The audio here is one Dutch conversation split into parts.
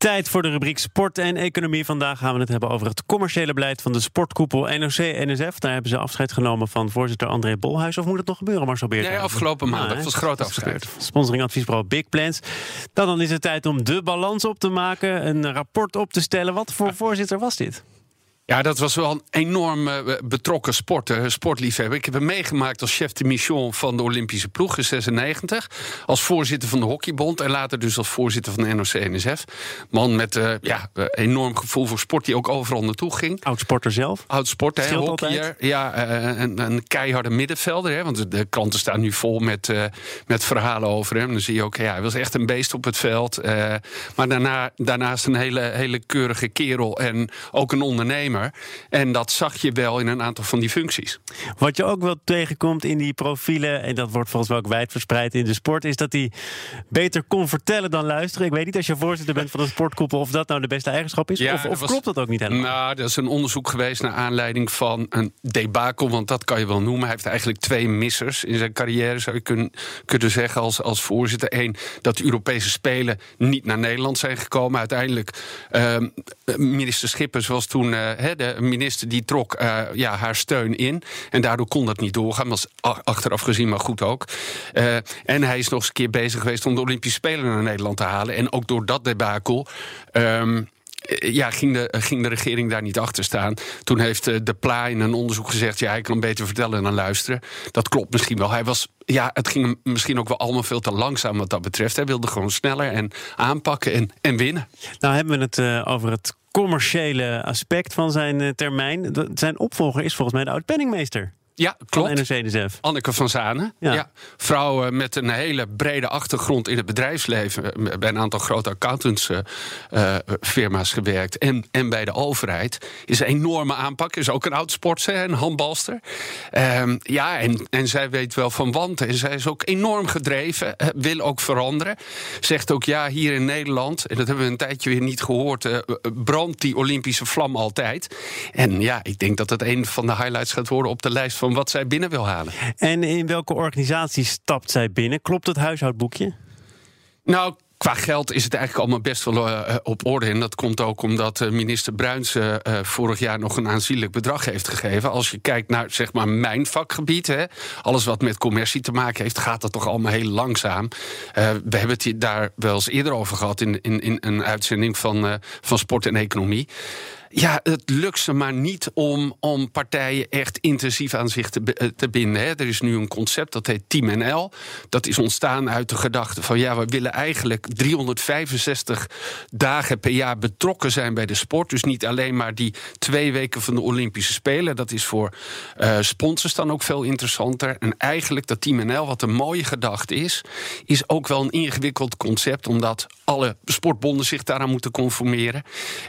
Tijd voor de rubriek Sport en Economie. Vandaag gaan we het hebben over het commerciële beleid van de sportkoepel NOC-NSF. Daar hebben ze afscheid genomen van voorzitter André Bolhuis. Of moet het nog gebeuren, Marcel Beert? Nee, afgelopen maandag. Dat was groot afscheid. Sponsoring adviesbureau Big Plans. Dan, dan is het tijd om de balans op te maken, een rapport op te stellen. Wat voor voorzitter was dit? Ja, dat was wel een enorm uh, betrokken sporter, sportliefhebber. Ik heb hem meegemaakt als chef de mission van de Olympische ploeg in 96. Als voorzitter van de Hockeybond en later dus als voorzitter van de NOC-NSF. Man met uh, ja, enorm gevoel voor sport die ook overal naartoe ging. Oud-sporter zelf? Oud-sporter, hockeyer. Ja, een, een, keiharde middenvelder. Hè, want de kranten staan nu vol met, met verhalen over hem. Dan zie je ook, ja, hij was echt een beest op het veld. maar daarna, daarnaast een hele, hele keurige kerel en ook een ondernemer. En dat zag je wel in een aantal van die functies. Wat je ook wel tegenkomt in die profielen, en dat wordt volgens mij ook wijdverspreid in de sport, is dat hij beter kon vertellen dan luisteren. Ik weet niet als je voorzitter bent van een sportkoepel of dat nou de beste eigenschap is. Ja, of, of klopt dat ook niet helemaal? Nou, dat is een onderzoek geweest naar aanleiding van een debakel, want dat kan je wel noemen. Hij heeft eigenlijk twee missers in zijn carrière, zou je kunnen, kunnen zeggen, als, als voorzitter. Eén, dat de Europese Spelen niet naar Nederland zijn gekomen. Uiteindelijk, uh, minister Schippers was toen. Uh, de minister die trok uh, ja, haar steun in. En daardoor kon dat niet doorgaan. Was achteraf gezien, maar goed ook. Uh, en hij is nog eens een keer bezig geweest om de Olympische Spelen naar Nederland te halen. En ook door dat debakel. Um, ja, ging de, ging de regering daar niet achter staan. Toen heeft De Pla in een onderzoek gezegd... ja, hij kan beter vertellen dan luisteren. Dat klopt misschien wel. Hij was, ja, het ging misschien ook wel allemaal veel te langzaam wat dat betreft. Hij wilde gewoon sneller en aanpakken en, en winnen. Nou hebben we het over het commerciële aspect van zijn uh, termijn. Zijn opvolger is volgens mij de oud-penningmeester. Ja, klopt. Van Anneke van Zanen. Ja. ja. Vrouw met een hele brede achtergrond in het bedrijfsleven. Bij een aantal grote accountantsfirma's uh, gewerkt. En, en bij de overheid. Is een enorme aanpak. Is ook een oud sportster, een handbalster. Ehm, ja, en, en zij weet wel van wanten. En zij is ook enorm gedreven. wil ook veranderen. Zegt ook ja, hier in Nederland. En dat hebben we een tijdje weer niet gehoord. brandt die Olympische vlam altijd. En ja, ik denk dat het een van de highlights gaat worden op de lijst van wat zij binnen wil halen. En in welke organisatie stapt zij binnen? Klopt het huishoudboekje? Nou, Qua geld is het eigenlijk allemaal best wel uh, op orde. En dat komt ook omdat uh, minister Bruins uh, vorig jaar nog een aanzienlijk bedrag heeft gegeven. Als je kijkt naar zeg maar mijn vakgebied, hè, alles wat met commercie te maken heeft, gaat dat toch allemaal heel langzaam. we hebben het daar wel eens eerder over gehad in, in, in een uitzending van, van Sport en Economie. Ja, het lukt ze maar niet om, om partijen echt intensief aan zich te, eh, te binden. Hè. Er is nu een concept dat heet Team NL. Dat is ontstaan uit de gedachte van ja, we willen eigenlijk 365 dagen per jaar betrokken zijn bij de sport. Dus niet alleen maar die twee weken van de Olympische Spelen. Dat is voor uh, sponsors dan ook veel interessanter. En eigenlijk dat Team NL, wat een mooie gedachte is, is ook wel een ingewikkeld concept, omdat alle sportbonden zich daaraan moeten conformeren.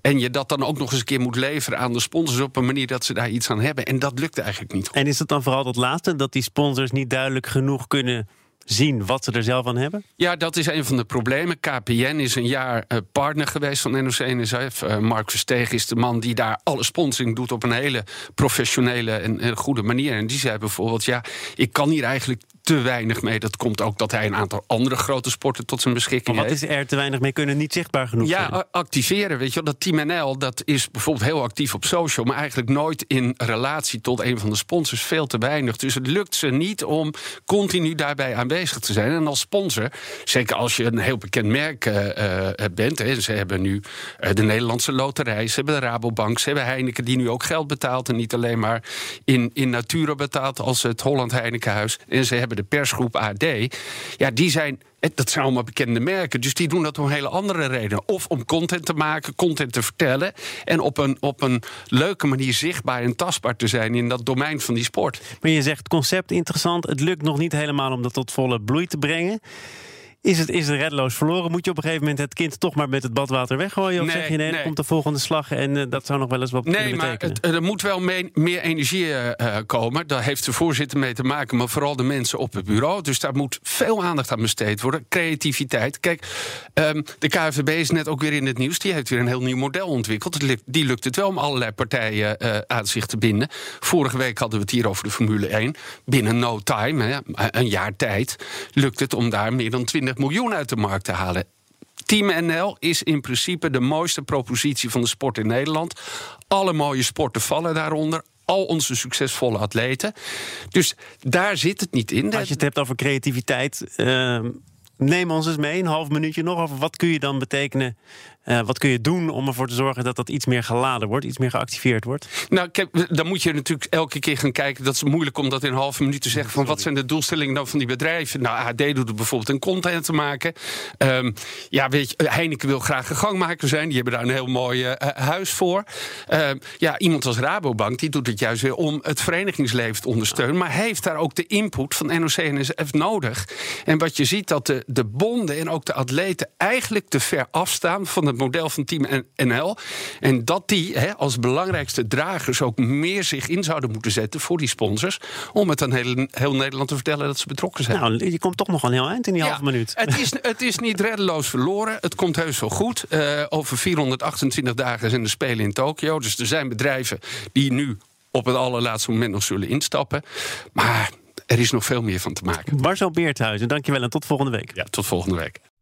En je dat dan ook nog eens keer moet leveren aan de sponsors op een manier dat ze daar iets aan hebben. En dat lukt eigenlijk niet. En is het dan vooral dat laatste, dat die sponsors niet duidelijk genoeg kunnen zien wat ze er zelf aan hebben? Ja, dat is een van de problemen. KPN is een jaar uh, partner geweest van NOC-NSF. Uh, Mark Verstegen is de man die daar alle sponsoring doet op een hele professionele en, en goede manier. En die zei bijvoorbeeld: ja, ik kan hier eigenlijk te weinig mee. Dat komt ook dat hij een aantal andere grote sporten tot zijn beschikking maar wat heeft. is er te weinig mee kunnen? Niet zichtbaar genoeg ja, zijn? activeren. Weet je, dat Team NL dat is bijvoorbeeld heel actief op social... maar eigenlijk nooit in relatie tot een van de sponsors. Veel te weinig. Dus het lukt ze niet om continu daarbij aanwezig te zijn. En als sponsor, zeker als je een heel bekend merk uh, bent... Hè, ze hebben nu uh, de Nederlandse Loterij, ze hebben de Rabobank... ze hebben Heineken die nu ook geld betaalt... en niet alleen maar in, in natura betaalt als het Holland Heinekenhuis. En ze hebben de persgroep AD, ja, die zijn dat zijn allemaal bekende merken. Dus die doen dat om hele andere redenen. Of om content te maken, content te vertellen. En op een, op een leuke manier zichtbaar en tastbaar te zijn in dat domein van die sport. Maar je zegt concept interessant. Het lukt nog niet helemaal om dat tot volle bloei te brengen. Is het, is het redloos verloren? Moet je op een gegeven moment het kind toch maar met het badwater weggooien? Of nee, zeg je nee, dan komt de volgende slag en uh, dat zou nog wel eens wat nee, maar het, er moet wel meer energie uh, komen. Daar heeft de voorzitter mee te maken, maar vooral de mensen op het bureau. Dus daar moet veel aandacht aan besteed worden. Creativiteit. Kijk, um, de KVB is net ook weer in het nieuws. Die heeft weer een heel nieuw model ontwikkeld. Die lukt het wel om allerlei partijen uh, aan zich te binden. Vorige week hadden we het hier over de Formule 1. Binnen no time, hè, een jaar tijd, lukt het om daar meer dan 20 miljoen uit de markt te halen. Team NL is in principe de mooiste propositie van de sport in Nederland. Alle mooie sporten vallen daaronder al onze succesvolle atleten. Dus daar zit het niet in. Als je het hebt over creativiteit. Uh, neem ons eens mee, een half minuutje nog over wat kun je dan betekenen uh, wat kun je doen om ervoor te zorgen dat dat iets meer geladen wordt, iets meer geactiveerd wordt? Nou, kijk, dan moet je natuurlijk elke keer gaan kijken. Dat is moeilijk om dat in een half minuut te zeggen. Van wat zijn de doelstellingen dan van die bedrijven? Nou, AD doet het bijvoorbeeld een content te maken. Um, ja, weet je, Heineken wil graag een gangmaker zijn. Die hebben daar een heel mooi uh, huis voor. Uh, ja, iemand als Rabobank die doet het juist weer om het verenigingsleven te ondersteunen. Maar heeft daar ook de input van NOC en NSF nodig. En wat je ziet dat de, de bonden en ook de atleten eigenlijk te ver afstaan van het model van Team NL. En dat die hè, als belangrijkste dragers ook meer zich in zouden moeten zetten voor die sponsors. Om het aan heel, heel Nederland te vertellen dat ze betrokken zijn. Nou, je komt toch nog een heel eind in die halve minuut. Het is, het is niet reddeloos verloren. Het komt heus wel goed. Uh, over 428 dagen zijn de Spelen in Tokio. Dus er zijn bedrijven die nu op het allerlaatste moment nog zullen instappen. Maar er is nog veel meer van te maken. Marcel Beerthuizen, dankjewel en tot volgende week. Ja, tot volgende week.